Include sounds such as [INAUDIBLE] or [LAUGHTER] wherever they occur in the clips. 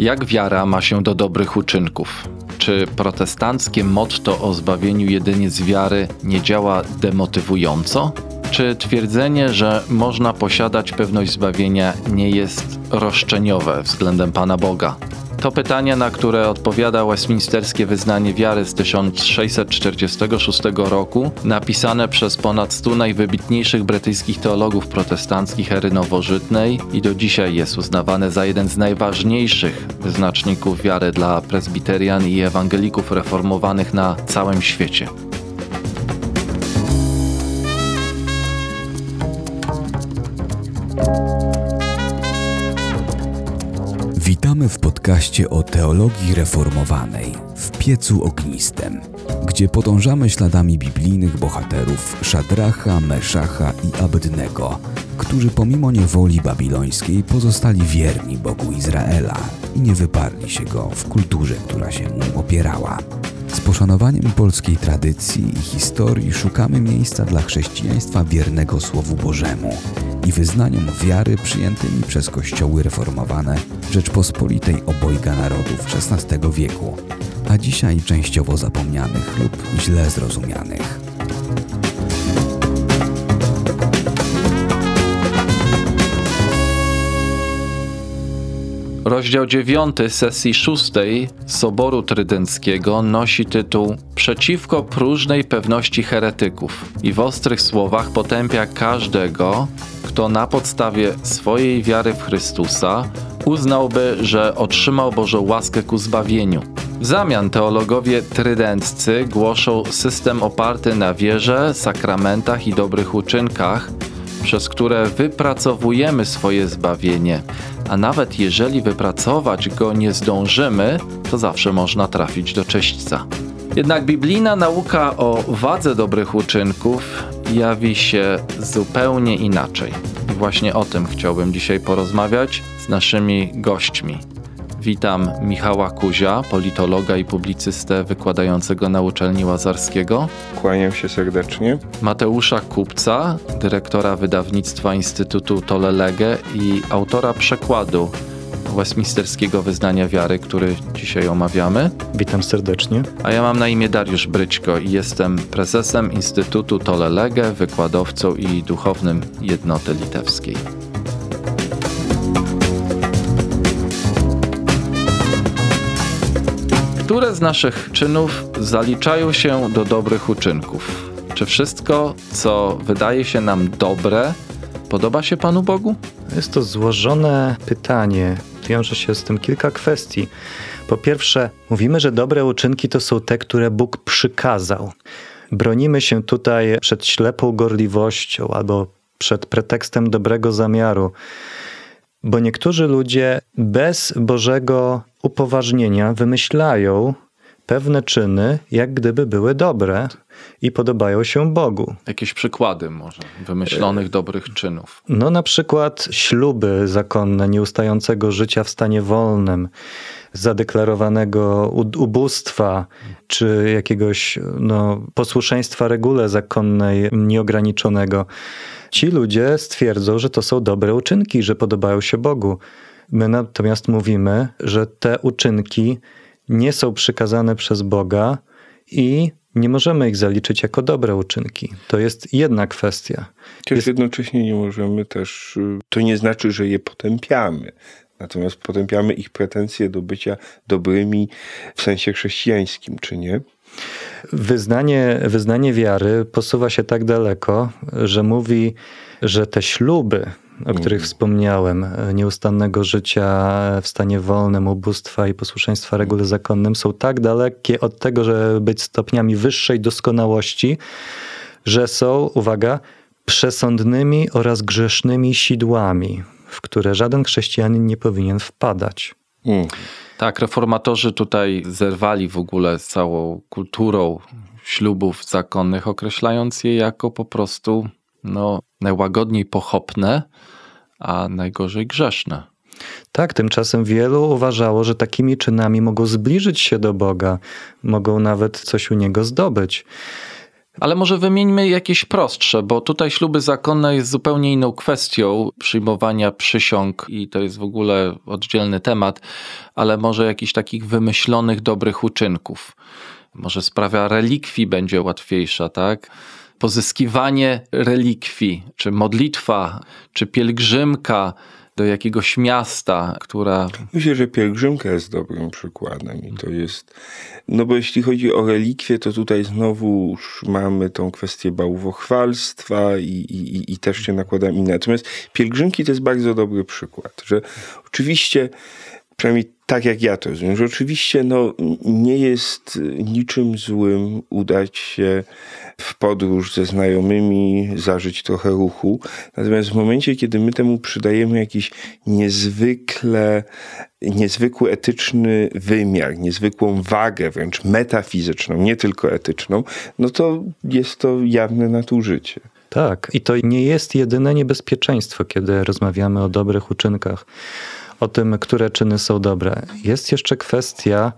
Jak wiara ma się do dobrych uczynków? Czy protestanckie motto o zbawieniu jedynie z wiary nie działa demotywująco? Czy twierdzenie, że można posiadać pewność zbawienia nie jest roszczeniowe względem Pana Boga? To pytanie, na które odpowiada Westminsterskie Wyznanie Wiary z 1646 roku, napisane przez ponad 100 najwybitniejszych brytyjskich teologów protestanckich ery nowożytnej i do dzisiaj jest uznawane za jeden z najważniejszych wyznaczników wiary dla presbiterian i ewangelików reformowanych na całym świecie. W podcaście o teologii reformowanej w piecu ognistym, gdzie podążamy śladami biblijnych bohaterów Szadracha, Meszacha i Abednego, którzy pomimo niewoli babilońskiej pozostali wierni Bogu Izraela i nie wyparli się go w kulturze, która się mu opierała. Z poszanowaniem polskiej tradycji i historii szukamy miejsca dla chrześcijaństwa wiernego Słowu Bożemu i wyznaniom wiary przyjętymi przez kościoły reformowane Rzeczpospolitej obojga narodów XVI wieku, a dzisiaj częściowo zapomnianych lub źle zrozumianych. Rozdział 9 sesji 6 Soboru Trydenckiego nosi tytuł Przeciwko próżnej pewności heretyków i w ostrych słowach potępia każdego, kto na podstawie swojej wiary w Chrystusa uznałby, że otrzymał Bożą łaskę ku zbawieniu. W zamian teologowie trydenccy głoszą system oparty na wierze, sakramentach i dobrych uczynkach, przez które wypracowujemy swoje zbawienie, a nawet jeżeli wypracować go nie zdążymy, to zawsze można trafić do czyśćca. Jednak biblijna nauka o wadze dobrych uczynków jawi się zupełnie inaczej. I właśnie o tym chciałbym dzisiaj porozmawiać z naszymi gośćmi. Witam Michała Kuzia, politologa i publicystę wykładającego na uczelni Łazarskiego. Kłaniam się serdecznie. Mateusza Kupca, dyrektora wydawnictwa Instytutu Tolelege i autora przekładu Westminsterskiego Wyznania Wiary, który dzisiaj omawiamy. Witam serdecznie. A ja mam na imię Dariusz Bryćko i jestem prezesem Instytutu Tolelege, wykładowcą i duchownym jednoty litewskiej. Które z naszych czynów zaliczają się do dobrych uczynków? Czy wszystko, co wydaje się nam dobre, podoba się Panu Bogu? Jest to złożone pytanie. Wiąże się z tym kilka kwestii. Po pierwsze, mówimy, że dobre uczynki to są te, które Bóg przykazał. Bronimy się tutaj przed ślepą gorliwością albo przed pretekstem dobrego zamiaru, bo niektórzy ludzie bez Bożego upoważnienia wymyślają pewne czyny, jak gdyby były dobre i podobają się Bogu. Jakieś przykłady może wymyślonych dobrych czynów. No na przykład śluby zakonne nieustającego życia w stanie wolnym, zadeklarowanego ubóstwa, czy jakiegoś no, posłuszeństwa regule zakonnej nieograniczonego. Ci ludzie stwierdzą, że to są dobre uczynki, że podobają się Bogu. My natomiast mówimy, że te uczynki nie są przykazane przez Boga i nie możemy ich zaliczyć jako dobre uczynki. To jest jedna kwestia. Też jest... jednocześnie nie możemy też, to nie znaczy, że je potępiamy. Natomiast potępiamy ich pretensje do bycia dobrymi w sensie chrześcijańskim, czy nie? Wyznanie, wyznanie wiary posuwa się tak daleko, że mówi, że te śluby, o których mm. wspomniałem, nieustannego życia w stanie wolnym, ubóstwa i posłuszeństwa regule zakonnym, są tak dalekie od tego, żeby być stopniami wyższej doskonałości, że są, uwaga, przesądnymi oraz grzesznymi sidłami, w które żaden chrześcijanin nie powinien wpadać. Mm. Tak, reformatorzy tutaj zerwali w ogóle z całą kulturą ślubów zakonnych, określając je jako po prostu no, najłagodniej pochopne, a najgorzej grzeszne. Tak, tymczasem wielu uważało, że takimi czynami mogą zbliżyć się do Boga, mogą nawet coś u Niego zdobyć. Ale może wymieńmy jakieś prostsze, bo tutaj śluby zakonne jest zupełnie inną kwestią przyjmowania przysiąg i to jest w ogóle oddzielny temat, ale może jakichś takich wymyślonych dobrych uczynków. Może sprawa relikwii będzie łatwiejsza, tak? Pozyskiwanie relikwii, czy modlitwa, czy pielgrzymka do jakiegoś miasta, która. Myślę, że pielgrzymka jest dobrym przykładem i to jest. No bo jeśli chodzi o relikwie, to tutaj znowu mamy tą kwestię bałwochwalstwa i, i, i też się nakładam inne. Natomiast pielgrzymki to jest bardzo dobry przykład, że oczywiście przynajmniej tak jak ja to rozumiem, że oczywiście no, nie jest niczym złym udać się w podróż ze znajomymi, zażyć trochę ruchu. Natomiast w momencie, kiedy my temu przydajemy jakiś niezwykle, niezwykły etyczny wymiar, niezwykłą wagę, wręcz metafizyczną, nie tylko etyczną, no to jest to jawne nadużycie. Tak, i to nie jest jedyne niebezpieczeństwo, kiedy rozmawiamy o dobrych uczynkach o tym, które czyny są dobre. Jest jeszcze kwestia,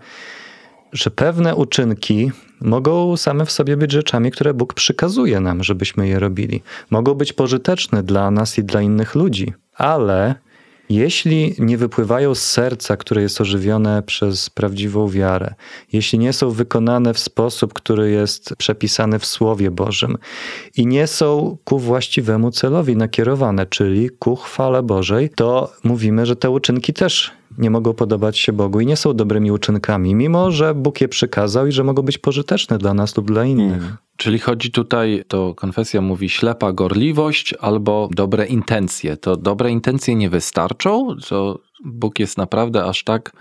że pewne uczynki mogą same w sobie być rzeczami, które Bóg przykazuje nam, żebyśmy je robili. Mogą być pożyteczne dla nas i dla innych ludzi, ale jeśli nie wypływają z serca, które jest ożywione przez prawdziwą wiarę, jeśli nie są wykonane w sposób, który jest przepisany w Słowie Bożym i nie są ku właściwemu celowi nakierowane, czyli ku chwale Bożej, to mówimy, że te uczynki też nie mogą podobać się Bogu i nie są dobrymi uczynkami, mimo że Bóg je przykazał i że mogą być pożyteczne dla nas lub dla innych. Hmm. Czyli chodzi tutaj, to konfesja mówi ślepa gorliwość albo dobre intencje. To dobre intencje nie wystarczą? To Bóg jest naprawdę aż tak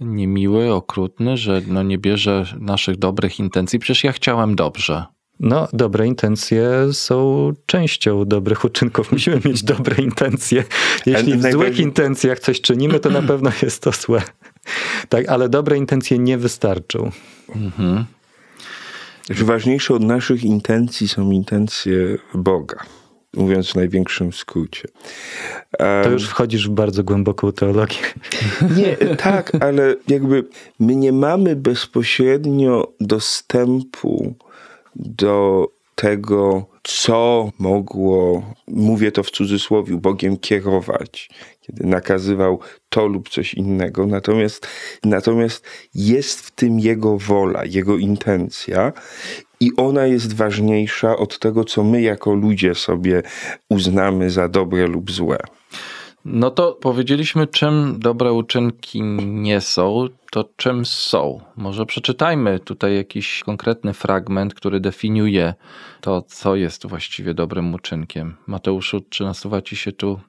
niemiły, okrutny, że no nie bierze naszych dobrych intencji? Przecież ja chciałem dobrze. No, dobre intencje są częścią dobrych uczynków. [LAUGHS] Musimy mieć dobre intencje. Jeśli w złych intencjach coś czynimy, to na pewno jest to złe. Tak, ale dobre intencje nie wystarczą. Mhm. Że ważniejsze od naszych intencji są intencje Boga. Mówiąc w największym skrócie. Um, to już wchodzisz w bardzo głęboką teologię. Nie, tak, ale jakby my nie mamy bezpośrednio dostępu do tego, co mogło, mówię to w cudzysłowie, Bogiem kierować, kiedy nakazywał to lub coś innego. Natomiast, natomiast jest w tym Jego wola, Jego intencja i ona jest ważniejsza od tego, co my jako ludzie sobie uznamy za dobre lub złe. No to powiedzieliśmy, czym dobre uczynki nie są, to czym są. Może przeczytajmy tutaj jakiś konkretny fragment, który definiuje to, co jest właściwie dobrym uczynkiem. Mateuszu, czy nasuwa ci się tu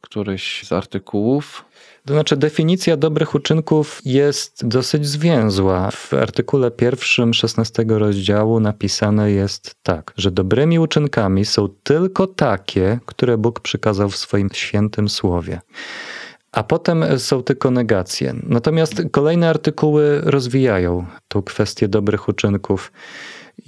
któryś z artykułów? To znaczy, definicja dobrych uczynków jest dosyć zwięzła. W artykule pierwszym 16 rozdziału napisane jest tak, że dobrymi uczynkami są tylko takie, które Bóg przykazał w swoim świętym słowie. A potem są tylko negacje. Natomiast kolejne artykuły rozwijają tą kwestię dobrych uczynków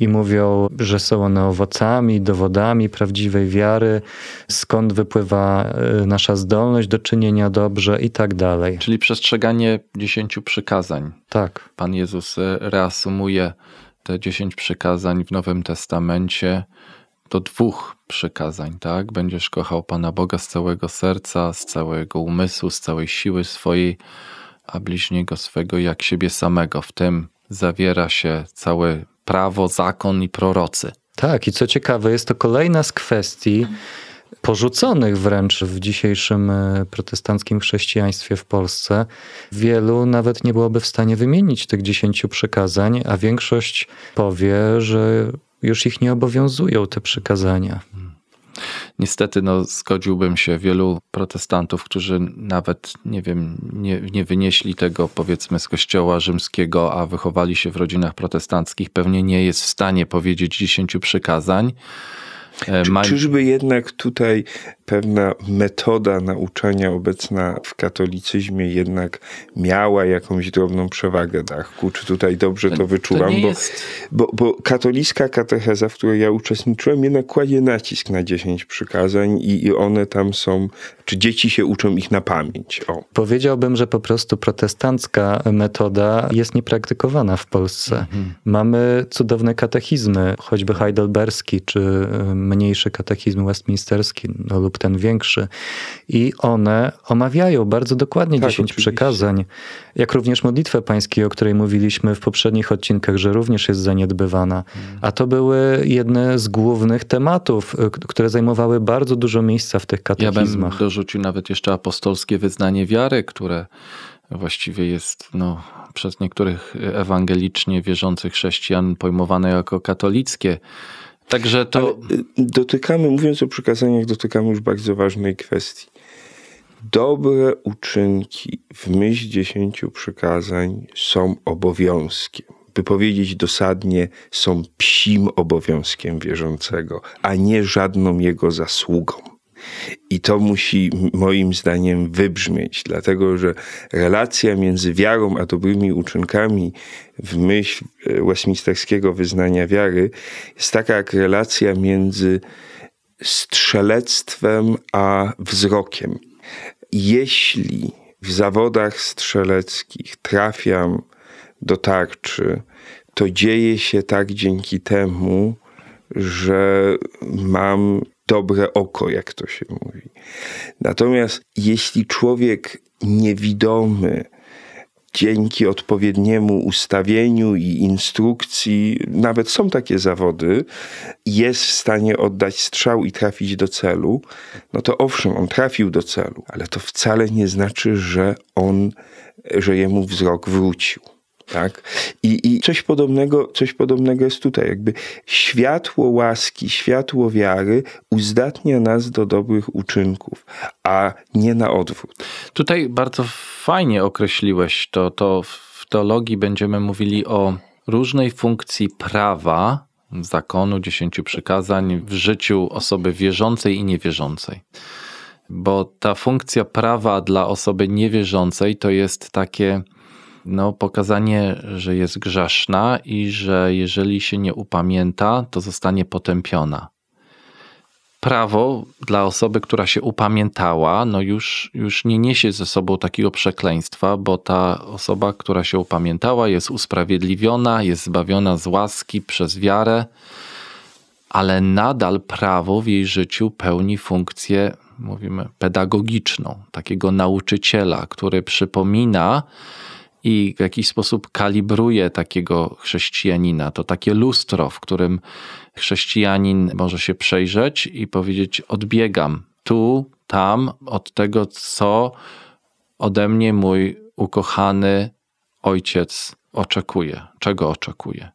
i mówią, że są one owocami, dowodami prawdziwej wiary, skąd wypływa y, nasza zdolność do czynienia dobrze i tak dalej. Czyli przestrzeganie dziesięciu przykazań. Tak. Pan Jezus y, reasumuje te dziesięć przykazań w Nowym Testamencie do dwóch przykazań, tak? Będziesz kochał Pana Boga z całego serca, z całego umysłu, z całej siły swojej, a bliźniego swego jak siebie samego. W tym zawiera się cały prawo, zakon i prorocy. Tak, i co ciekawe, jest to kolejna z kwestii porzuconych wręcz w dzisiejszym e, protestanckim chrześcijaństwie w Polsce. Wielu nawet nie byłoby w stanie wymienić tych dziesięciu przykazań, a większość powie, że już ich nie obowiązują te przykazania. Niestety, no, zgodziłbym się wielu protestantów, którzy nawet, nie wiem, nie, nie wynieśli tego powiedzmy z kościoła rzymskiego, a wychowali się w rodzinach protestanckich, pewnie nie jest w stanie powiedzieć dziesięciu przykazań. E, Czy, Czyżby jednak tutaj pewna metoda nauczania obecna w katolicyzmie jednak miała jakąś drobną przewagę, Dachku. Czy tutaj dobrze to wyczuwam? nie bo, jest- bo, bo katolicka katecheza, w której ja uczestniczyłem, jednak kładzie nacisk na 10 przykazań i, i one tam są, czy dzieci się uczą ich na pamięć. O. Powiedziałbym, że po prostu protestancka metoda jest niepraktykowana w Polsce. Mamy cudowne katechizmy, choćby heidelberski, czy y, mniejszy katechizm westminsterski, no, lub ten większy. I one omawiają bardzo dokładnie Tak, 10 oczywiście. przykazań, jak również modlitwę pańską, o której mówiliśmy w poprzednich odcinkach, że również jest zaniedbywana. A to były jedne z głównych tematów, y, które zajmowały bardzo dużo miejsca w tych Ja bym katechizmach. dorzucił nawet jeszcze apostolskie wyznanie wiary, które właściwie jest no, przez niektórych ewangelicznie wierzących chrześcijan pojmowane jako katolickie. Także to Ale y, dotykamy, mówiąc o przykazaniach, dotykamy już bardzo ważnej kwestii. Dobre uczynki w myśl dziesięciu przykazań są obowiązkiem. By powiedzieć dosadnie, są psim obowiązkiem wierzącego, a nie żadną jego zasługą. I to musi moim zdaniem wybrzmieć, dlatego że relacja między wiarą a dobrymi uczynkami w myśl e, westminsterskiego wyznania wiary jest taka jak relacja między strzelectwem a wzrokiem. Jeśli w zawodach strzeleckich trafiam do tarczy, to dzieje się tak dzięki temu, że mam dobre oko, jak to się mówi. Natomiast jeśli człowiek niewidomy, dzięki odpowiedniemu ustawieniu i instrukcji, nawet są takie zawody, jest w stanie oddać strzał i trafić do celu, no to owszem, on trafił do celu, ale to wcale nie znaczy, że on, że jemu wzrok wrócił. Tak? I, I coś podobnego, coś podobnego jest tutaj. Jakby światło łaski, światło wiary uzdatnia nas do dobrych uczynków, a nie na odwrót. Tutaj bardzo fajnie określiłeś to. To w teologii będziemy mówili o różnej funkcji prawa, zakonu, dziesięciu przykazań w życiu osoby wierzącej i niewierzącej. Bo ta funkcja prawa dla osoby niewierzącej to jest takie no, pokazanie, że jest grzeszna i że jeżeli się nie upamięta, to zostanie potępiona. Prawo dla osoby, która się upamiętała, no już, już nie niesie ze sobą takiego przekleństwa, bo ta osoba, która się upamiętała, jest usprawiedliwiona, jest zbawiona z łaski przez wiarę, ale nadal prawo w jej życiu pełni funkcję, mówimy, pedagogiczną, takiego nauczyciela, który przypomina i w jakiś sposób kalibruje takiego chrześcijanina. To takie lustro, w którym chrześcijanin może się przejrzeć i powiedzieć: Odbiegam tu, tam od tego, co ode mnie mój ukochany ojciec oczekuje, czego oczekuje.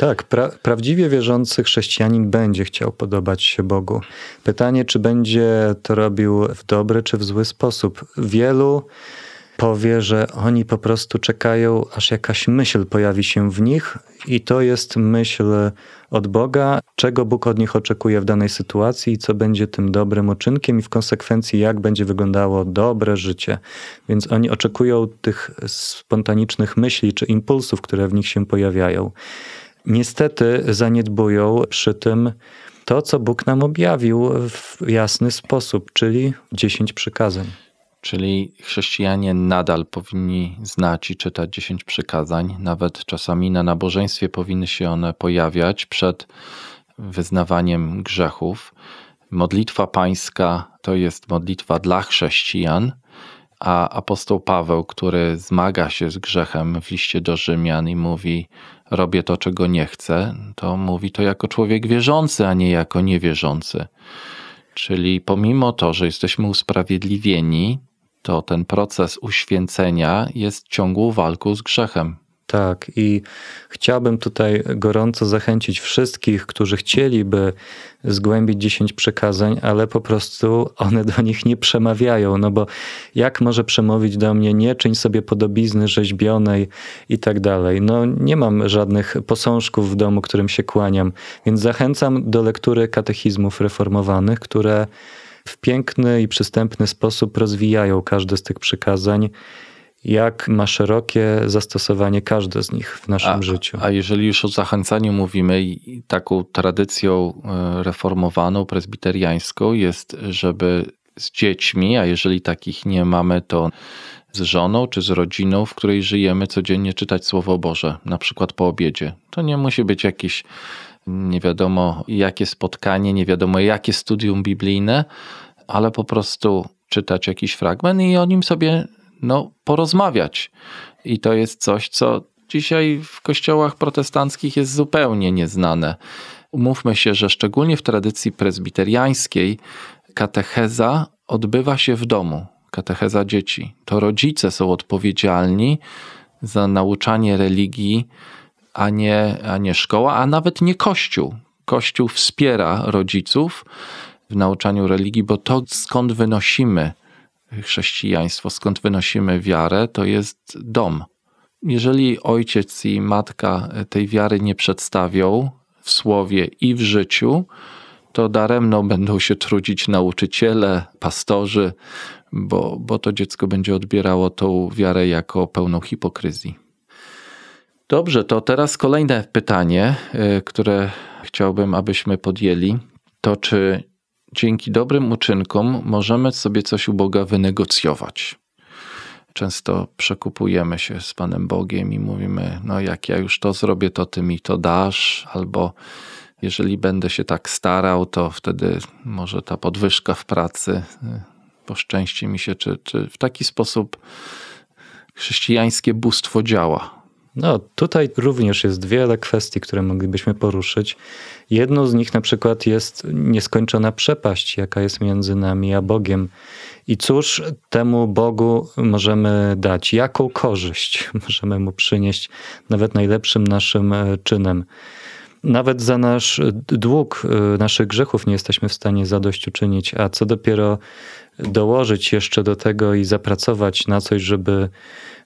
Tak, pra, prawdziwie wierzący chrześcijanin będzie chciał podobać się Bogu. Pytanie, czy będzie to robił w dobry czy w zły sposób. Wielu powie, że oni po prostu czekają, aż jakaś myśl pojawi się w nich, i to jest myśl od Boga, czego Bóg od nich oczekuje w danej sytuacji i co będzie tym dobrym uczynkiem, i w konsekwencji, jak będzie wyglądało dobre życie. Więc oni oczekują tych spontanicznych myśli czy impulsów, które w nich się pojawiają. Niestety zaniedbują przy tym to, co Bóg nam objawił w jasny sposób, czyli dziesięć przykazań. Czyli chrześcijanie nadal powinni znać i czytać dziesięć przykazań, nawet czasami na nabożeństwie powinny się one pojawiać przed wyznawaniem grzechów. Modlitwa pańska to jest modlitwa dla chrześcijan, a apostoł Paweł, który zmaga się z grzechem w liście do Rzymian i mówi: Robię to, czego nie chcę, to mówi to jako człowiek wierzący, a nie jako niewierzący. Czyli pomimo to, że jesteśmy usprawiedliwieni, to ten proces uświęcenia jest ciągłą walką z grzechem. Tak, i chciałbym tutaj gorąco zachęcić wszystkich, którzy chcieliby zgłębić dziesięć przekazań, ale po prostu one do nich nie przemawiają. No bo jak może przemówić do mnie, nie czyń sobie podobizny rzeźbionej i tak dalej. No nie mam żadnych posążków w domu, którym się kłaniam, więc zachęcam do lektury katechizmów reformowanych, które w piękny i przystępny sposób rozwijają każde z tych przykazań, jak ma szerokie zastosowanie każde z nich w naszym A, życiu. a jeżeli już o zachęcaniu mówimy, i taką tradycją e, reformowaną, prezbiteriańską jest, żeby z dziećmi, a jeżeli takich nie mamy, to z żoną czy z rodziną, w której żyjemy, codziennie czytać Słowo Boże, na przykład po obiedzie. To nie musi być jakieś nie wiadomo jakie spotkanie, nie wiadomo jakie studium biblijne, ale po prostu czytać jakiś fragment i o nim sobie no, porozmawiać. I to jest coś, co dzisiaj w kościołach protestanckich jest zupełnie nieznane. Umówmy się, że szczególnie w tradycji prezbiteriańskiej katecheza odbywa się w domu, katecheza dzieci. To rodzice są odpowiedzialni za nauczanie religii, a nie, a nie szkoła, a nawet nie Kościół. Kościół wspiera rodziców w nauczaniu religii, bo to skąd wynosimy chrześcijaństwo, skąd wynosimy wiarę, to jest dom. Jeżeli ojciec i matka tej wiary nie przedstawią w słowie i w życiu, to daremno będą się trudzić nauczyciele, pastorzy, bo, bo to dziecko będzie odbierało tą wiarę jako pełną hipokryzji. Dobrze, to teraz kolejne pytanie, y, które chciałbym, abyśmy podjęli. To czy dzięki dobrym uczynkom możemy sobie coś u Boga wynegocjować? Często przekupujemy się z Panem Bogiem i mówimy: No, jak ja już to zrobię, to ty mi to dasz, albo jeżeli będę się tak starał, to wtedy może ta podwyżka w pracy y, poszczęści mi się, czy, czy w taki sposób chrześcijańskie bóstwo działa. No, tutaj również jest wiele kwestii, które moglibyśmy poruszyć. Jedną z nich na przykład jest nieskończona przepaść, jaka jest między nami a Bogiem. I cóż temu Bogu możemy dać? Jaką korzyść [LAUGHS] możemy mu przynieść, nawet najlepszym naszym e, czynem? Nawet za nasz dług, e, naszych grzechów nie jesteśmy w stanie zadośćuczynić, a co dopiero dołożyć jeszcze do tego i zapracować na coś, żeby,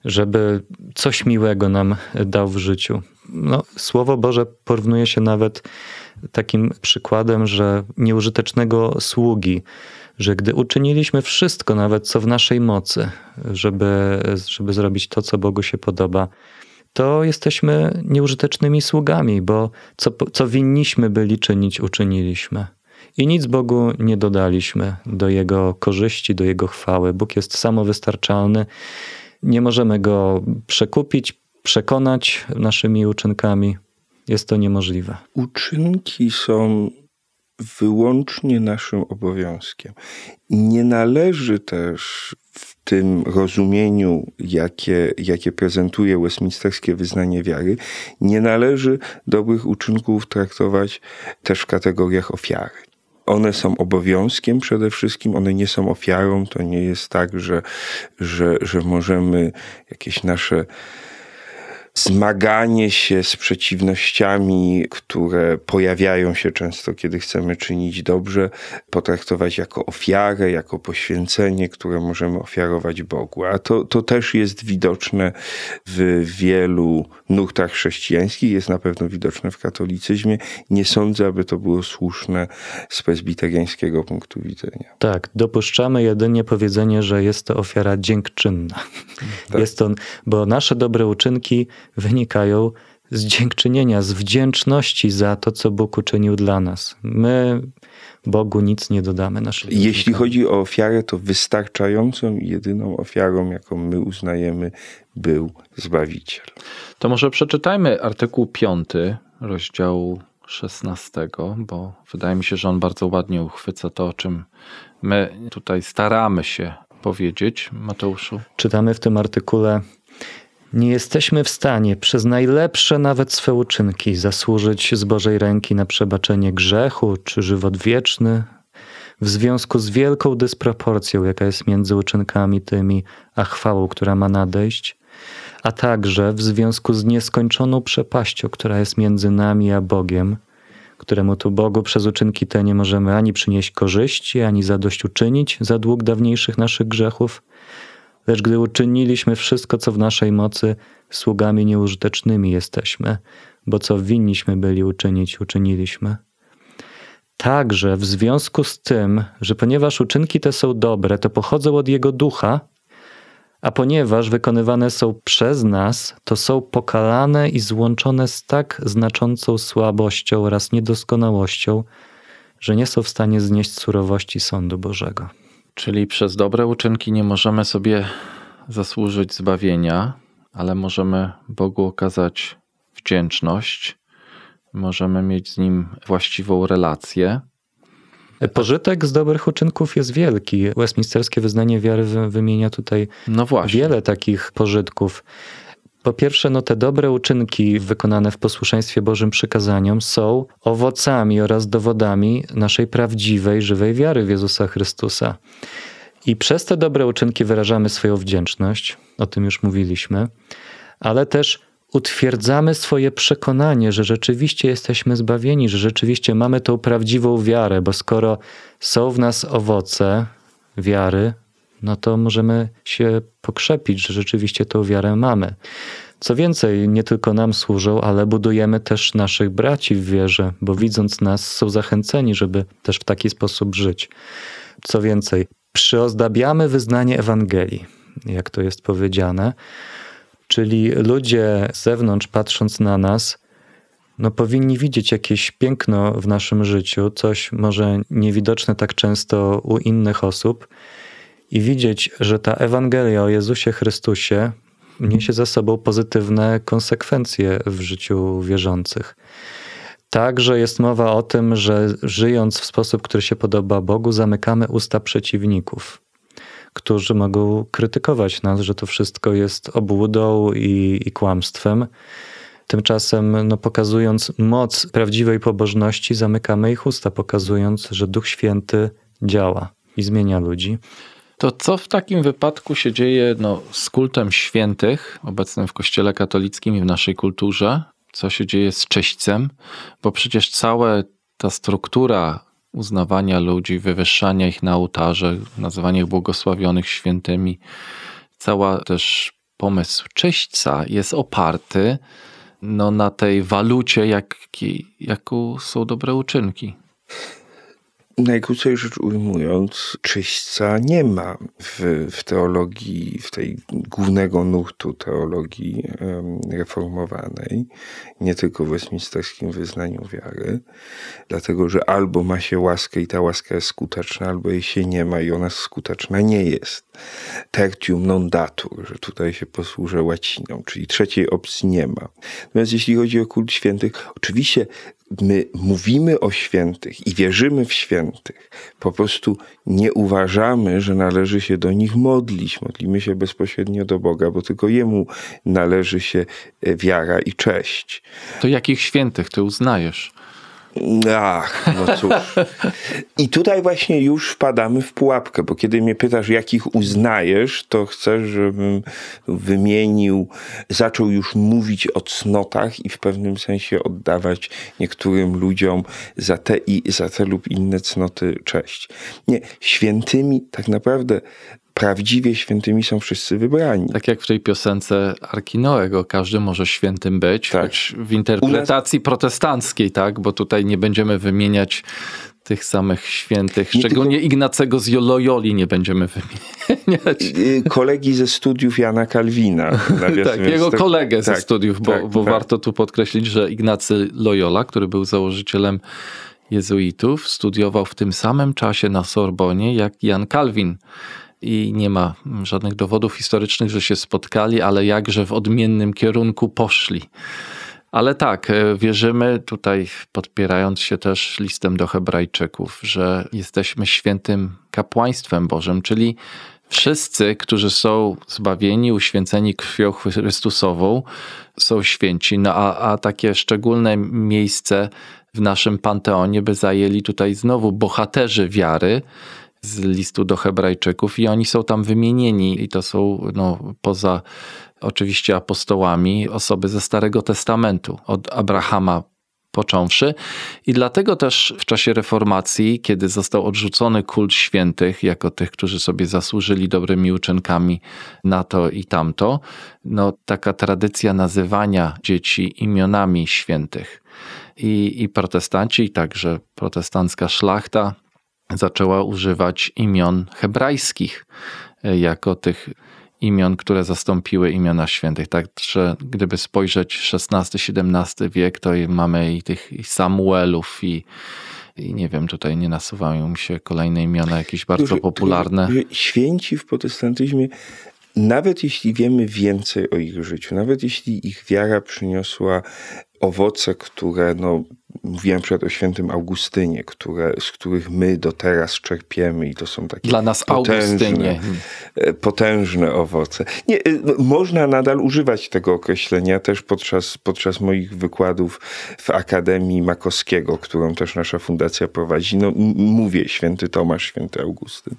żeby coś miłego nam dał w życiu. No, Słowo Boże porównuje się nawet takim przykładem, że nieużytecznego sługi, że gdy uczyniliśmy wszystko, nawet co w naszej mocy, żeby, żeby zrobić to, co Bogu się podoba, to jesteśmy nieużytecznymi sługami, bo co, co winniśmy byli czynić, uczyniliśmy. I nic Bogu nie dodaliśmy do Jego korzyści, do Jego chwały. Bóg jest samowystarczalny. Nie możemy Go przekupić, przekonać naszymi uczynkami. Jest to niemożliwe. Uczynki są wyłącznie naszym obowiązkiem. Nie należy też tym rozumieniu, jakie, jakie prezentuje westminsterskie wyznanie wiary, nie należy dobrych uczynków traktować też w kategoriach ofiary one są obowiązkiem przede wszystkim, one nie są ofiarą. To nie jest tak, że, że, że możemy jakieś nasze zmaganie się z przeciwnościami, które pojawiają się często, kiedy chcemy czynić dobrze, potraktować jako ofiarę, jako poświęcenie, które możemy ofiarować Bogu. A to, to też jest widoczne w wielu nurtach chrześcijańskich, jest na pewno widoczne w katolicyzmie. Nie sądzę, aby to było słuszne z prezbiteriańskiego punktu widzenia. Tak, dopuszczamy jedynie powiedzenie, że jest to ofiara dziękczynna. Tak. Jest to, bo nasze dobre uczynki wynikają z dziękczynienia, z wdzięczności za to, co Bóg uczynił dla nas. My Bogu nic nie dodamy. Naszym Jeśli chodzi o ofiarę, to wystarczającą i jedyną ofiarą, jaką my uznajemy, był Zbawiciel. To może przeczytajmy artykuł 5 rozdziału 16, bo wydaje mi się, że on bardzo ładnie uchwyca to, o czym my tutaj staramy się powiedzieć. Mateuszu. Czytamy w tym artykule nie jesteśmy w stanie przez najlepsze nawet swe uczynki zasłużyć z Bożej ręki na przebaczenie grzechu czy żywot wieczny, w związku z wielką dysproporcją, jaka jest między uczynkami tymi a chwałą, która ma nadejść, a także w związku z nieskończoną przepaścią, która jest między nami a Bogiem, któremu tu Bogu przez uczynki te nie możemy ani przynieść korzyści, ani zadośćuczynić za dług dawniejszych naszych grzechów, Lecz gdy uczyniliśmy wszystko, co w naszej mocy, sługami nieużytecznymi jesteśmy, bo co winniśmy byli uczynić, uczyniliśmy. Także w związku z tym, że ponieważ uczynki te są dobre, to pochodzą od Jego ducha, a ponieważ wykonywane są przez nas, to są pokalane i złączone z tak znaczącą słabością oraz niedoskonałością, że nie są w stanie znieść surowości sądu Bożego. Czyli przez dobre uczynki nie możemy sobie zasłużyć zbawienia, ale możemy Bogu okazać wdzięczność, możemy mieć z Nim właściwą relację. Pożytek z dobrych uczynków jest wielki. Westminsterskie wyznanie wiary wymienia tutaj No wiele takich pożytków. Po pierwsze, no te dobre uczynki wykonane w posłuszeństwie Bożym przykazaniom są owocami oraz dowodami naszej prawdziwej, żywej wiary w Jezusa Chrystusa. I przez te dobre uczynki wyrażamy swoją wdzięczność, o tym już mówiliśmy, ale też utwierdzamy swoje przekonanie, że rzeczywiście jesteśmy zbawieni, że rzeczywiście mamy tą prawdziwą wiarę, bo skoro są w nas owoce wiary, no to możemy się pokrzepić, że rzeczywiście tą wiarę mamy. Co więcej, nie tylko nam służą, ale budujemy też naszych braci w wierze, bo widząc nas są zachęceni, żeby też w taki sposób żyć. Co więcej, przyozdabiamy wyznanie Ewangelii, jak to jest powiedziane, czyli ludzie z zewnątrz patrząc na nas, no powinni widzieć jakieś piękno w naszym życiu, coś może niewidoczne tak często u innych osób i widzieć, że ta Ewangelia o Jezusie Chrystusie niesie za sobą pozytywne konsekwencje w życiu wierzących. Także jest mowa o tym, że żyjąc w sposób, który się podoba Bogu, zamykamy usta przeciwników, którzy mogą krytykować nas, że to wszystko jest obłudą i, i kłamstwem. Tymczasem, no, pokazując moc prawdziwej pobożności, zamykamy ich usta, pokazując, że Duch Święty działa i zmienia ludzi. To co w takim wypadku się dzieje no, z kultem świętych obecnym w Kościele katolickim i w naszej kulturze? Co się dzieje z czyśćcem? Bo przecież cała ta struktura uznawania ludzi, wywyższania ich na ołtarze, nazywania ich błogosławionych świętymi, cała też pomysł czyśćca jest oparty no, na tej walucie, jaki, jaką są dobre uczynki. Najkrócej rzecz ujmując, czyśćca nie ma w, w teologii, w tej głównego nurtu teologii reformowanej, nie tylko w westminsterskim wyznaniu wiary, dlatego że albo ma się łaskę i ta łaska jest skuteczna, albo jej się nie ma i ona skuteczna nie jest. Tertium non datur, że tutaj się posłużę łaciną, czyli trzeciej opcji nie ma. Natomiast jeśli chodzi o kult świętych, oczywiście my mówimy o świętych i wierzymy w świętych, po prostu nie uważamy, że należy się do nich modlić. Modlimy się bezpośrednio do Boga, bo tylko Jemu należy się wiara i cześć. To jakich świętych ty uznajesz? Ach, no cóż. I tutaj właśnie już wpadamy w pułapkę, bo kiedy mnie pytasz, jakich uznajesz, to chcesz, żebym wymienił, zaczął już mówić o cnotach i w pewnym sensie oddawać niektórym ludziom za te i za te lub inne cnoty cześć. Nie, świętymi tak naprawdę prawdziwie świętymi są wszyscy wybrani. Tak jak w tej piosence Arkinoego, każdy może świętym być, Tak. choć w interpretacji protestanckiej, tak, bo tutaj nie będziemy wymieniać tych samych świętych, Nie szczególnie Ignacego z Loyoli nie będziemy wymieniać. Y, Kolegi ze studiów Jana Kalwina. [LAUGHS] Tak, jego tak- kolegę ze tak, studiów, bo, tak, bo tak. warto tu podkreślić, że Ignacy Loyola, który był założycielem jezuitów, studiował w tym samym czasie na Sorbonie jak Jan Kalwin. I nie ma żadnych dowodów historycznych, że się spotkali, ale jakże w odmiennym kierunku poszli. Ale tak, e, wierzymy tutaj, podpierając się też listem do Hebrajczyków, że jesteśmy świętym kapłaństwem Bożym, czyli wszyscy, którzy są zbawieni, uświęceni krwią Chrystusową, są święci. No a, a takie szczególne miejsce w naszym panteonie by zajęli tutaj znowu bohaterzy wiary z listu do Hebrajczyków i oni są tam wymienieni i to są no, poza oczywiście apostołami osoby ze Starego Testamentu, od Abrahama począwszy. I dlatego też w czasie reformacji, kiedy został odrzucony kult świętych, jako tych, którzy sobie zasłużyli dobrymi uczynkami na to i tamto, no taka tradycja nazywania dzieci imionami świętych i, i protestanci, i także protestancka szlachta zaczęła używać imion hebrajskich e, jako tych imion, które zastąpiły imiona świętych. Także gdyby spojrzeć XVI-XVII wiek, to mamy i tych i Samuelów, i, i nie wiem, tutaj nie nasuwają mi się kolejne imiona jakieś bardzo Że- popularne. że Święci w protestantyzmie, nawet jeśli wiemy więcej o ich życiu, nawet jeśli ich wiara przyniosła owoce, które, no, mówiłem przykład o świętym Augustynie, które, z których my do teraz czerpiemy i to są takie Dla nas potężne, Augustynie. e, potężne owoce. Nie, e, no, można nadal używać tego określenia też podczas, podczas moich wykładów w Akademii Makowskiego, którą też nasza fundacja prowadzi. No, mówię święty Tomasz, święty Augustyn.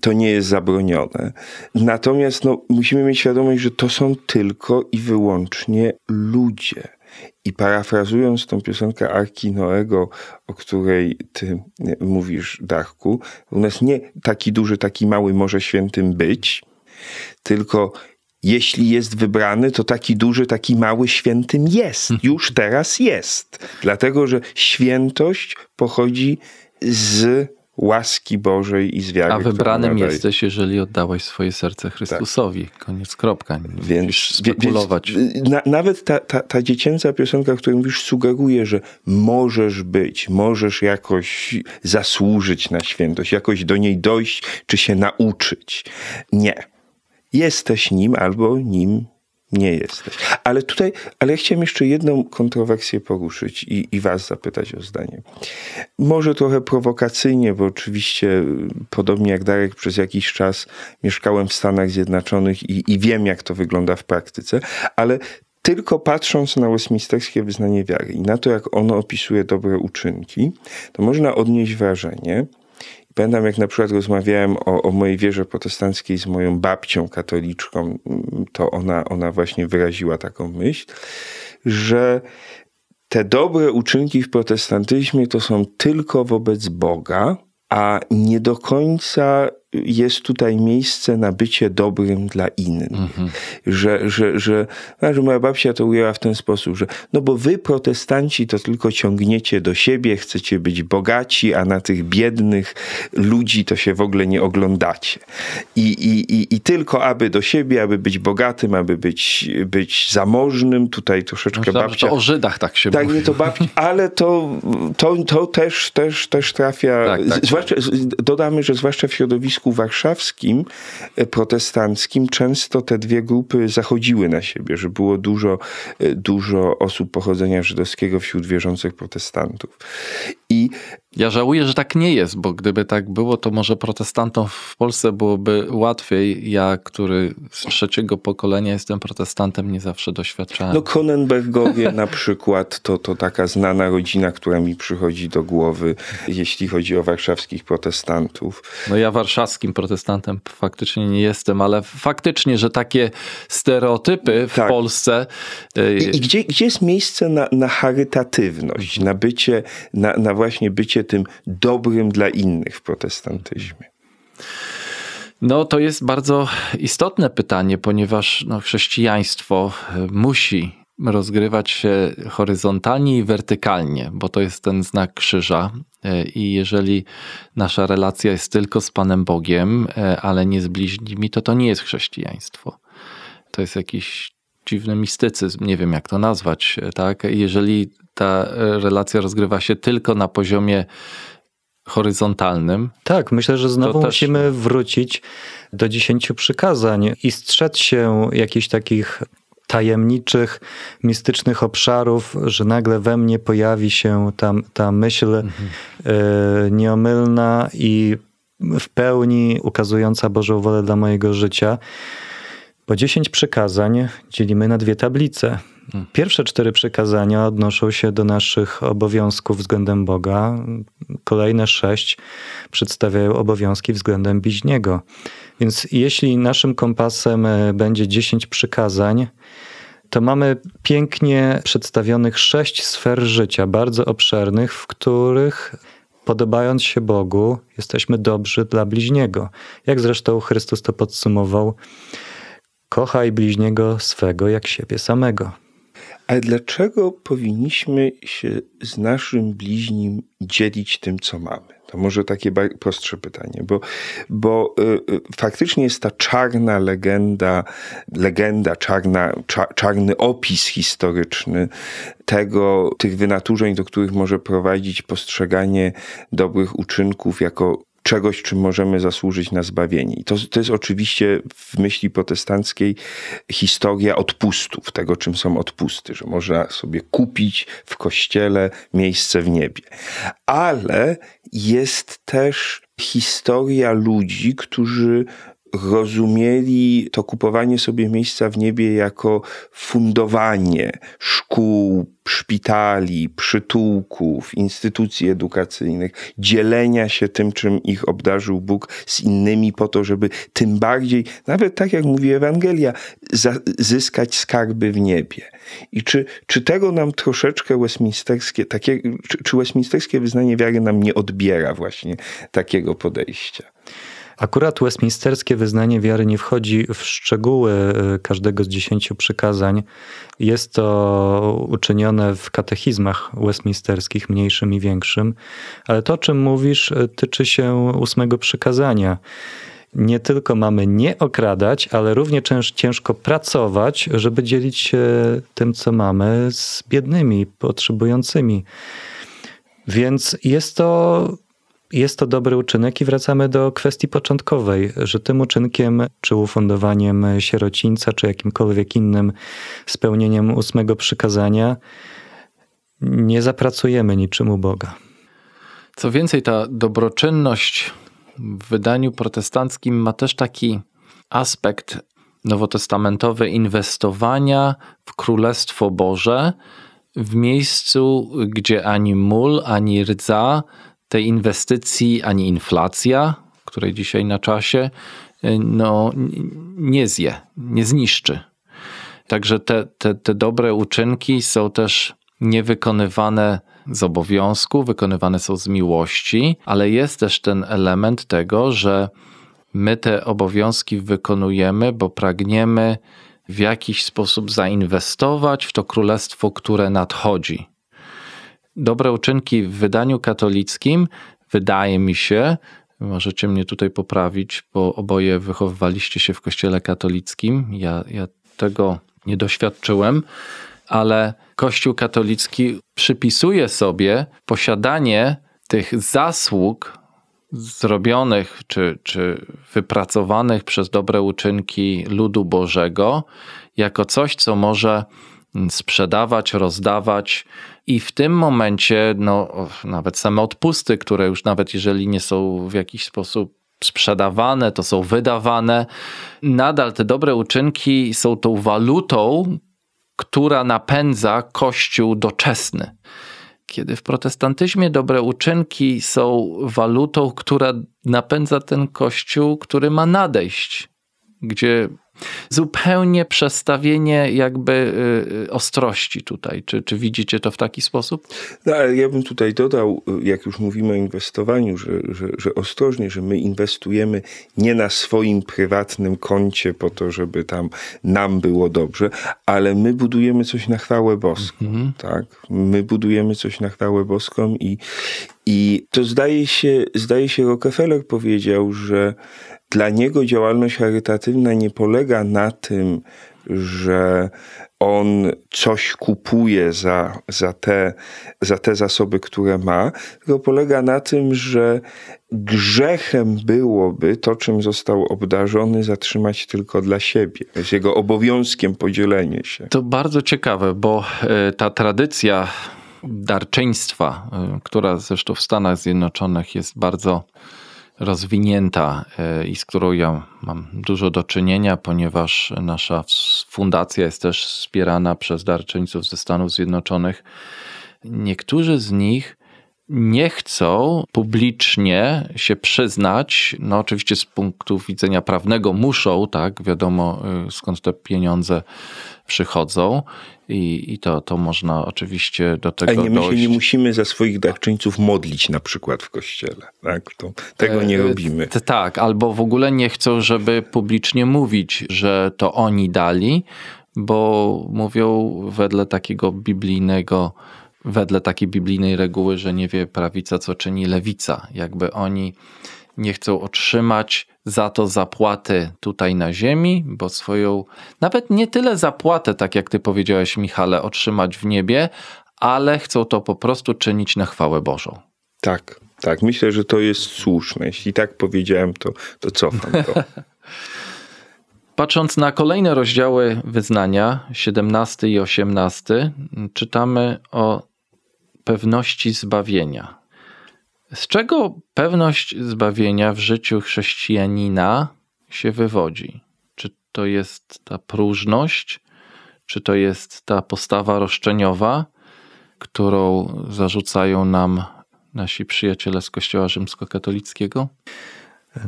To nie jest zabronione. Natomiast no, musimy mieć świadomość, że to są tylko i wyłącznie ludzie. I parafrazując tą piosenkę Arki Noego, o której ty mówisz, Darku, u nas nie taki duży, taki mały może świętym być, tylko jeśli jest wybrany, to taki duży, taki mały świętym jest. Już teraz jest. Dlatego, że świętość pochodzi z łaski Bożej i z wiary. A wybranym jesteś, jeżeli oddałeś swoje serce Chrystusowi. Koniec, kropka. Więc, musisz spekulować. Więc, na, nawet ta, ta, ta dziecięca piosenka, o której mówisz, sugeruje, że możesz być, możesz jakoś zasłużyć na świętość, jakoś do niej dojść, czy się nauczyć. Nie. Jesteś nim albo nim nie jesteś. Ale tutaj, ale ja chciałem jeszcze jedną kontrowersję poruszyć i, i was zapytać o zdanie. Może trochę prowokacyjnie, bo oczywiście y, podobnie jak Darek przez jakiś czas mieszkałem w Stanach Zjednoczonych i, i wiem jak to wygląda w praktyce, ale tylko patrząc na westminsterskie wyznanie wiary i na to, jak ono opisuje dobre uczynki, to można odnieść wrażenie, Pamiętam, jak na przykład rozmawiałem o, o mojej wierze protestanckiej z moją babcią katoliczką, to ona, ona właśnie wyraziła taką myśl, że te dobre uczynki w protestantyzmie to są tylko wobec Boga, a nie do końca jest tutaj miejsce na bycie dobrym dla innych. Że, że, że, no, że moja babcia to ujęła w ten sposób, że no bo wy protestanci to tylko ciągniecie do siebie, chcecie być bogaci, a na tych biednych ludzi to się w ogóle nie oglądacie. I, i, i, i tylko aby do siebie, aby być bogatym, aby być, być zamożnym, tutaj troszeczkę Myślałem, babcia... to o Żydach tak się Tak, mówi. nie to babci, [LAUGHS] ale to, to, to też, też, też trafia. Tak, tak, zwłaszcza, z- dodamy, że zwłaszcza w środowisku warszawskim, e, protestanckim, często te dwie grupy zachodziły na siebie, że było dużo, e, dużo osób pochodzenia żydowskiego wśród wierzących protestantów. I Ja żałuję, że tak nie jest, bo gdyby tak było, to może protestantom w Polsce byłoby łatwiej. Ja, który z trzeciego pokolenia jestem protestantem, nie zawsze doświadczałem. no Konenbergowie na przykład, to, to taka znana rodzina, która mi przychodzi do głowy, jeśli chodzi o warszawskich protestantów. No ja warszawskim protestantem faktycznie nie jestem, ale faktycznie, że takie stereotypy w Tak. Polsce y, I, i gdzie, gdzie jest miejsce na, na charytatywność, na bycie, na, na właśnie bycie tym dobrym dla innych w protestantyzmie? No, to jest bardzo istotne pytanie, ponieważ no, chrześcijaństwo e, musi rozgrywać się horyzontalnie i wertykalnie, bo to jest ten znak krzyża. E, I jeżeli nasza relacja jest tylko z Panem Bogiem, e, ale nie z bliźnimi, to to nie jest chrześcijaństwo. To jest jakiś dziwny mistycyzm, nie wiem jak to nazwać, tak? Jeżeli ta e, relacja rozgrywa się tylko na poziomie horyzontalnym, Tak, myślę, że znowu też- musimy wrócić do dziesięciu przykazań i strzec się jakichś takich tajemniczych, mistycznych obszarów, że nagle we mnie pojawi się ta, ta myśl e, nieomylna i w pełni ukazująca Bożą wolę dla mojego życia. Bo dziesięć przykazań dzielimy na dwie tablice. Pierwsze cztery przykazania odnoszą się do naszych obowiązków względem Boga. Kolejne sześć przedstawiają obowiązki względem bliźniego. Więc jeśli naszym kompasem e, będzie dziesięć przykazań, to mamy pięknie przedstawionych sześć sfer życia, bardzo obszernych, w których podobając się Bogu, jesteśmy dobrzy dla bliźniego. Jak zresztą Chrystus to podsumował, kochaj bliźniego swego jak siebie samego. Ale dlaczego powinniśmy się z naszym bliźnim dzielić tym, co mamy? To może takie prostsze pytanie, bo, bo y, y, faktycznie jest ta czarna legenda, legenda, czarna, cza, czarny opis historyczny tego, tych wynaturzeń, do których może prowadzić postrzeganie dobrych uczynków jako czegoś, czym możemy zasłużyć na zbawienie. I to, to jest oczywiście w myśli protestanckiej historia odpustów, tego czym są odpusty, że można sobie kupić w kościele miejsce w niebie. Ale jest też historia ludzi, którzy rozumieli to kupowanie sobie miejsca w niebie jako fundowanie szkół, szpitali, przytułków, instytucji edukacyjnych, dzielenia się tym, czym ich obdarzył Bóg z innymi po to, żeby tym bardziej, nawet tak jak mówi Ewangelia, zyskać skarby w niebie. I czy, czy tego nam troszeczkę westminsterskie, takie, czy, czy westminsterskie wyznanie wiary nam nie odbiera właśnie takiego podejścia? Akurat westminsterskie wyznanie wiary nie wchodzi w szczegóły e, każdego z dziesięciu przykazań. Jest to uczynione w katechizmach westminsterskich, mniejszym i większym, ale to, o czym mówisz, e, tyczy się ósmego przykazania. Nie tylko mamy nie okradać, ale równie ciężko pracować, żeby dzielić się tym, co mamy, z biednymi, potrzebującymi. Więc jest to jest to dobry uczynek i wracamy do kwestii początkowej, że tym uczynkiem, czy ufundowaniem sierocińca, czy jakimkolwiek innym spełnieniem ósmego przykazania, nie zapracujemy niczym u Boga. Co więcej, ta dobroczynność w wydaniu protestanckim ma też taki aspekt nowotestamentowy inwestowania w Królestwo Boże w miejscu, gdzie ani mól, ani rdza tej inwestycji ani inflacja, której dzisiaj na czasie, y, no, nie zje, nie zniszczy. Także te, te, te dobre uczynki są też niewykonywane z obowiązku, wykonywane są z miłości, ale jest też ten element tego, że my te obowiązki wykonujemy, bo pragniemy w jakiś sposób zainwestować w to królestwo, które nadchodzi dobre uczynki w wydaniu katolickim, wydaje mi się, możecie mnie tutaj poprawić, bo oboje wychowywaliście się w kościele katolickim. Ja, ja tego nie doświadczyłem, ale Kościół katolicki przypisuje sobie posiadanie tych zasług zrobionych czy, czy wypracowanych przez dobre uczynki ludu Bożego jako coś, co może sprzedawać, rozdawać i w tym momencie, no, nawet same odpusty, które już nawet jeżeli nie są w jakiś sposób sprzedawane, to są wydawane, nadal te dobre uczynki są tą walutą, która napędza Kościół doczesny. Kiedy w protestantyzmie dobre uczynki są walutą, która napędza ten Kościół, który ma nadejść, gdzie zupełnie przestawienie jakby y, y, ostrości tutaj. Czy, czy widzicie to w taki sposób? No, ale ja bym tutaj dodał, jak już mówimy o inwestowaniu, że, że, że ostrożnie, że my inwestujemy nie na swoim prywatnym koncie po to, żeby tam nam było dobrze, ale my budujemy coś na chwałę boską. Mhm. Tak? My budujemy coś na chwałę boską i, i to zdaje się, zdaje się Rockefeller powiedział, że dla niego działalność charytatywna nie polega na tym, że on coś kupuje za, za, te, za te zasoby, które ma, tylko polega na tym, że grzechem byłoby to, czym został obdarzony, zatrzymać tylko dla siebie. Jest jego obowiązkiem podzielenie się. To bardzo ciekawe, bo e, ta tradycja darczyństwa, e, która zresztą w Stanach Zjednoczonych jest bardzo rozwinięta e, i z którą ja mam dużo do czynienia, ponieważ nasza fundacja jest też wspierana przez darczyńców ze Stanów Zjednoczonych. Niektórzy z nich nie chcą publicznie się przyznać, no oczywiście z punktu widzenia prawnego muszą, tak, wiadomo y, skąd te pieniądze przychodzą i, i to, to można oczywiście do tego Ale nie, my dojść. się nie musimy za swoich darczyńców modlić na przykład w kościele, tak? To, tego nie e, robimy. E, tak, albo w ogóle nie chcą, żeby publicznie mówić, że to oni dali, bo mówią wedle takiego biblijnego, wedle takiej biblijnej reguły, że nie wie prawica, co czyni lewica. Jakby oni nie chcą otrzymać za to zapłaty tutaj na ziemi, bo swoją, nawet nie tyle zapłatę, tak jak ty powiedziałeś, Michale, otrzymać w niebie, ale chcą to po prostu czynić na chwałę Bożą. Tak, tak. Myślę, że to jest słuszne. Jeśli tak powiedziałem, to, to cofam to. [LAUGHS] [LAUGHS] Patrząc na kolejne rozdziały wyznania, 17 i 18, czytamy o pewności zbawienia. Z czego pewność zbawienia w życiu chrześcijanina się wywodzi? Czy to jest ta próżność, czy to jest ta postawa roszczeniowa, którą zarzucają nam nasi przyjaciele z Kościoła Rzymskokatolickiego?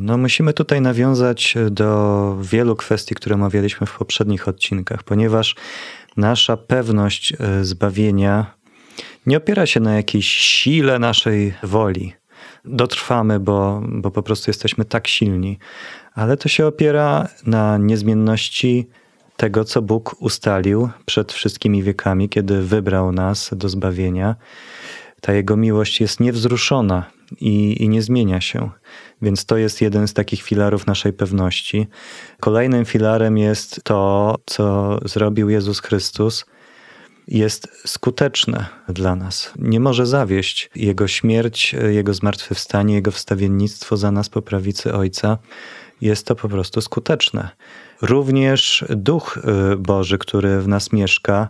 No, musimy tutaj nawiązać do wielu kwestii, które omawialiśmy w poprzednich odcinkach, ponieważ nasza pewność e, zbawienia nie opiera się na jakiejś sile naszej woli. Dotrwamy, bo, bo po prostu jesteśmy tak silni, ale to się opiera na niezmienności tego, co Bóg ustalił przed wszystkimi wiekami, kiedy wybrał nas do zbawienia. Ta Jego miłość jest niewzruszona i, i nie zmienia się. Więc to jest jeden z takich filarów naszej pewności. Kolejnym filarem jest to, co zrobił Jezus Chrystus. Jest skuteczne dla nas. Nie może zawieść. Jego śmierć, Jego zmartwychwstanie, Jego wstawiennictwo za nas po prawicy Ojca jest to po prostu skuteczne. Również Duch y, Boży, który w nas mieszka,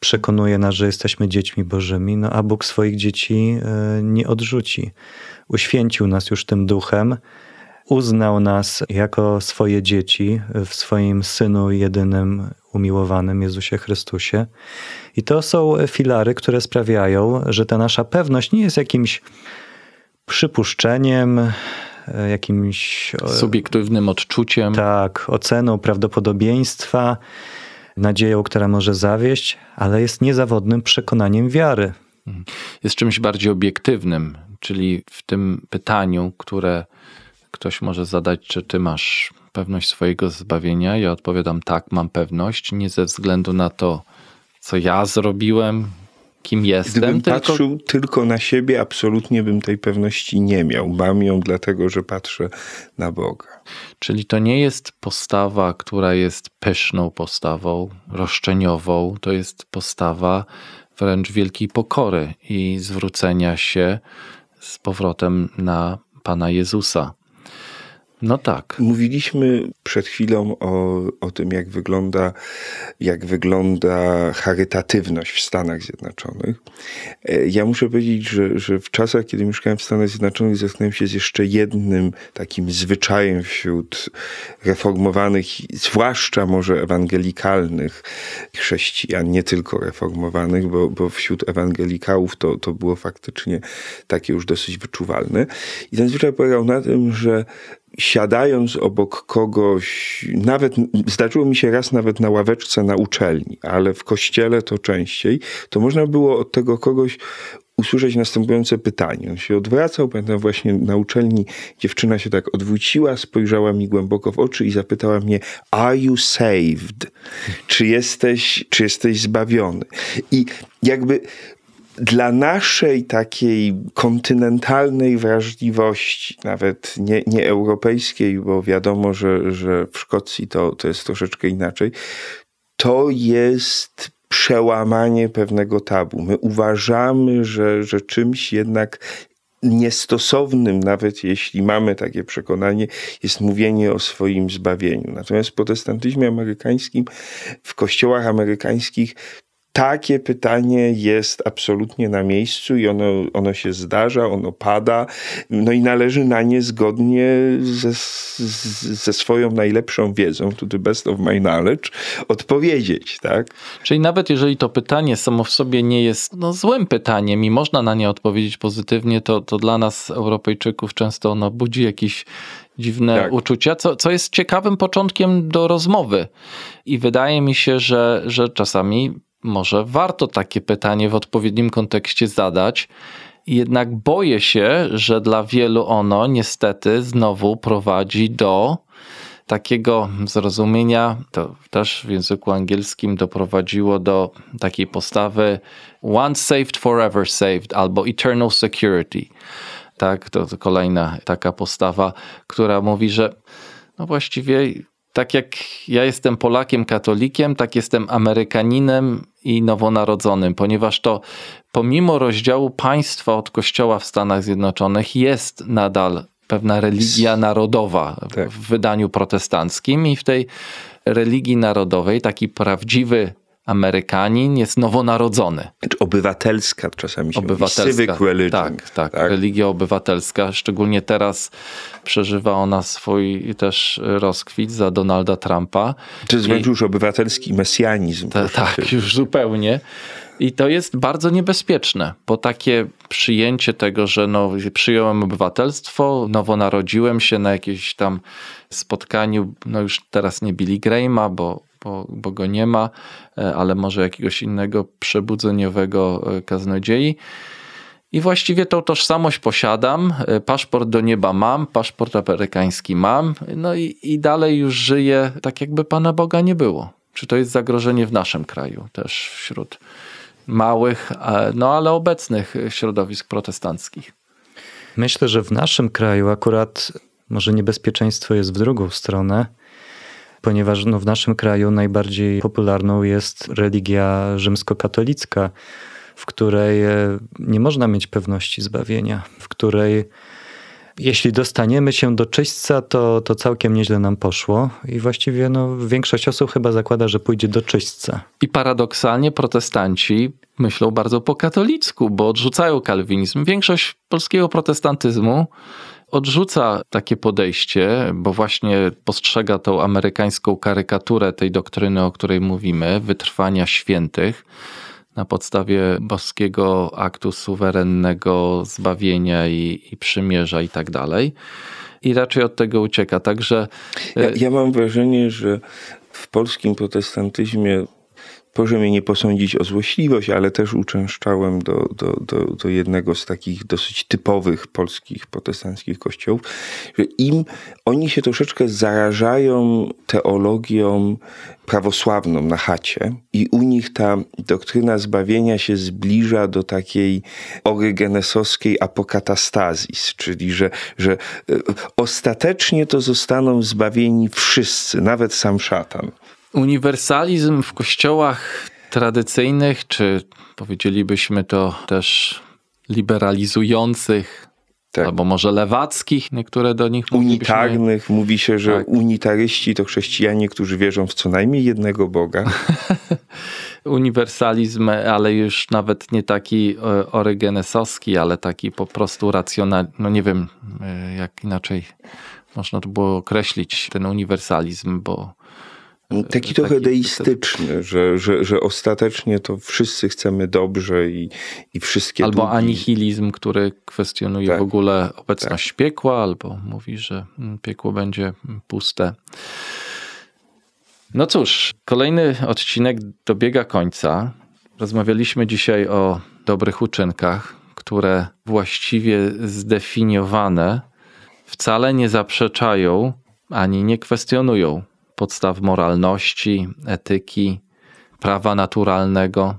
przekonuje nas, że jesteśmy dziećmi Bożymi, no a Bóg swoich dzieci y, nie odrzuci. Uświęcił nas już tym duchem, uznał nas jako swoje dzieci w swoim Synu jedynym umiłowanym Jezusie Chrystusie. I to są filary, które sprawiają, że ta nasza pewność nie jest jakimś przypuszczeniem, jakimś subiektywnym odczuciem. Tak, oceną prawdopodobieństwa, nadzieją, która może zawieść, ale jest niezawodnym przekonaniem wiary. Jest czymś bardziej obiektywnym, czyli w tym pytaniu, które ktoś może zadać, czy ty masz pewność swojego zbawienia? Ja odpowiadam tak, mam pewność, nie ze względu na to, co ja zrobiłem, kim jestem. Gdybym tylko... patrzył tylko na siebie, absolutnie bym tej pewności nie miał. Mam ją dlatego, że patrzę na Boga. Czyli to nie jest postawa, która jest pyszną postawą, roszczeniową. To jest postawa wręcz wielkiej pokory i zwrócenia się z powrotem na Pana Jezusa. No tak. Mówiliśmy przed chwilą o, o tym, jak wygląda, jak wygląda charytatywność w Stanach Zjednoczonych. E, ja muszę powiedzieć, że, że w czasach, kiedy mieszkałem w Stanach Zjednoczonych, zetknąłem się z jeszcze jednym takim zwyczajem wśród reformowanych, zwłaszcza może ewangelikalnych chrześcijan, nie tylko reformowanych, bo, bo wśród ewangelikałów to, to było faktycznie takie już dosyć wyczuwalne. I ten zwyczaj polegał na tym, że siadając obok kogoś, nawet zdarzyło mi się raz nawet na ławeczce na uczelni, ale w kościele to częściej, to można było od tego kogoś usłyszeć następujące pytanie. On się odwracał, pamiętam właśnie na uczelni dziewczyna się tak odwróciła, spojrzała mi głęboko w oczy i zapytała mnie, are you saved? Czy jesteś, czy jesteś zbawiony? I jakby dla naszej takiej kontynentalnej wrażliwości, nawet nie, nie europejskiej, bo wiadomo, że, że w Szkocji to, to jest troszeczkę inaczej, to jest przełamanie pewnego tabu. My uważamy, że, że czymś jednak niestosownym, nawet jeśli mamy takie przekonanie, jest mówienie o swoim zbawieniu. Natomiast w protestantyzmie amerykańskim, w kościołach amerykańskich takie pytanie jest absolutnie na miejscu i ono, ono się zdarza, ono pada, no i należy na nie zgodnie ze, ze swoją najlepszą wiedzą, to the best of my knowledge, odpowiedzieć, tak? Czyli nawet jeżeli to pytanie samo w sobie nie jest no, złym pytaniem i można na nie odpowiedzieć pozytywnie, to, to dla nas, Europejczyków, często ono budzi jakieś dziwne tak. uczucia, co, co jest ciekawym początkiem do rozmowy. I wydaje mi się, że, że czasami może warto takie pytanie w odpowiednim kontekście zadać. Jednak boję się, że dla wielu ono niestety znowu prowadzi do takiego zrozumienia, to też w języku angielskim doprowadziło do takiej postawy once saved, forever saved albo eternal security. Tak, to, to kolejna taka postawa, która mówi, że no właściwie tak jak ja jestem Polakiem, katolikiem, tak jestem Amerykaninem i nowonarodzonym, ponieważ to pomimo rozdziału państwa od kościoła w Stanach Zjednoczonych jest nadal pewna religia narodowa Tak. w wydaniu protestanckim i w tej religii narodowej taki prawdziwy Amerykanin jest nowonarodzony. Obywatelska czasami się Obywatelska. mówi. Religion. Tak, tak, Religia obywatelska. Szczególnie teraz przeżywa ona swój też rozkwit za Donalda Trumpa. To jest I- wręcz już obywatelski mesjanizm. Ta, tak, już zupełnie. I to jest bardzo niebezpieczne, bo takie przyjęcie tego, że no, przyjąłem obywatelstwo, nowo narodziłem się na jakimś tam spotkaniu, no już teraz nie Billy Graham'a, bo, bo, bo go nie ma, e, ale może jakiegoś innego przebudzeniowego e, kaznodziei. I właściwie tą tożsamość posiadam, e, paszport do nieba mam, paszport amerykański mam, no i, i dalej już żyję tak, jakby Pana Boga nie było. Czy to jest zagrożenie w naszym kraju też wśród małych, no ale obecnych środowisk protestanckich? Myślę, że w naszym kraju akurat może niebezpieczeństwo jest w drugą stronę, ponieważ no, w naszym kraju najbardziej popularną jest religia rzymskokatolicka, w której e, nie można mieć pewności zbawienia, w której jeśli dostaniemy się do czyśćca, to, to całkiem nieźle nam poszło i właściwie no, większość osób chyba zakłada, że pójdzie do czyśćca. I paradoksalnie protestanci myślą bardzo po katolicku, bo odrzucają kalwinizm. Większość polskiego protestantyzmu odrzuca takie podejście, bo właśnie postrzega tą amerykańską karykaturę tej doktryny, o której mówimy, wytrwania świętych na podstawie boskiego aktu suwerennego zbawienia i, i przymierza i tak dalej. I raczej od tego ucieka. Także Ja, ja mam wrażenie, że w polskim protestantyzmie proszę mnie nie posądzić o złośliwość, ale też uczęszczałem do, do, do, do jednego z takich dosyć typowych polskich protestanckich kościołów, że im oni się troszeczkę zarażają teologią prawosławną na chacie i u nich ta doktryna zbawienia się zbliża do takiej orygenesowskiej apokatastazis, czyli że, że e, ostatecznie to zostaną zbawieni wszyscy, nawet sam szatan. Uniwersalizm w kościołach tradycyjnych, czy powiedzielibyśmy to też liberalizujących, Tak. albo może lewackich, niektóre do nich Unitarnych. Mówi się, że Tak. unitaryści to chrześcijanie, którzy wierzą w co najmniej jednego Boga. [LAUGHS] Uniwersalizm, ale już nawet nie taki e, orygenesowski, ale taki po prostu racjonalny, no nie wiem e, jak inaczej można to było określić ten uniwersalizm, bo Taki trochę taki- deistyczny, że, że, że ostatecznie to wszyscy chcemy dobrze i, i wszystkie albo długi. anihilizm, który kwestionuje Tak. w ogóle obecność piekła, albo mówi, że mm, piekło będzie mm, puste. No cóż, kolejny odcinek dobiega końca. Rozmawialiśmy dzisiaj o dobrych uczynkach, które właściwie zdefiniowane wcale nie zaprzeczają ani nie kwestionują podstaw moralności, etyki, prawa naturalnego,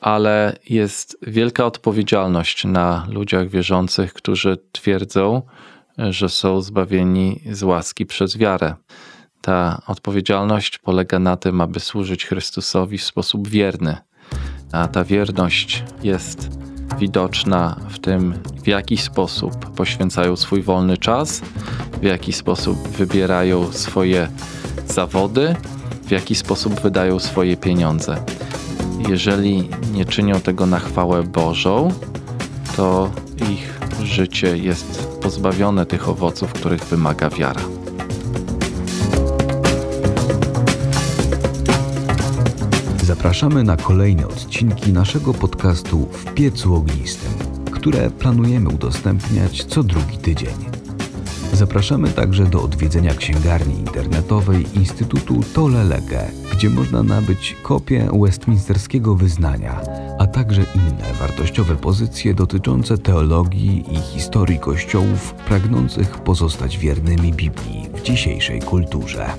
ale jest wielka odpowiedzialność na ludziach wierzących, którzy twierdzą, że są zbawieni z łaski przez wiarę. Ta odpowiedzialność polega na tym, aby służyć Chrystusowi w sposób wierny, a ta wierność jest widoczna w tym, w jaki sposób poświęcają swój wolny czas, w jaki sposób wybierają swoje zawody, w jaki sposób wydają swoje pieniądze. Jeżeli nie czynią tego na chwałę Bożą, to ich życie jest pozbawione tych owoców, których wymaga wiara. Zapraszamy na kolejne odcinki naszego podcastu W piecu ognistym, które planujemy udostępniać co drugi tydzień. Zapraszamy także do odwiedzenia księgarni internetowej Instytutu Tole Lege, gdzie można nabyć kopię westminsterskiego wyznania, a także inne wartościowe pozycje dotyczące teologii i historii kościołów pragnących pozostać wiernymi Biblii w dzisiejszej kulturze.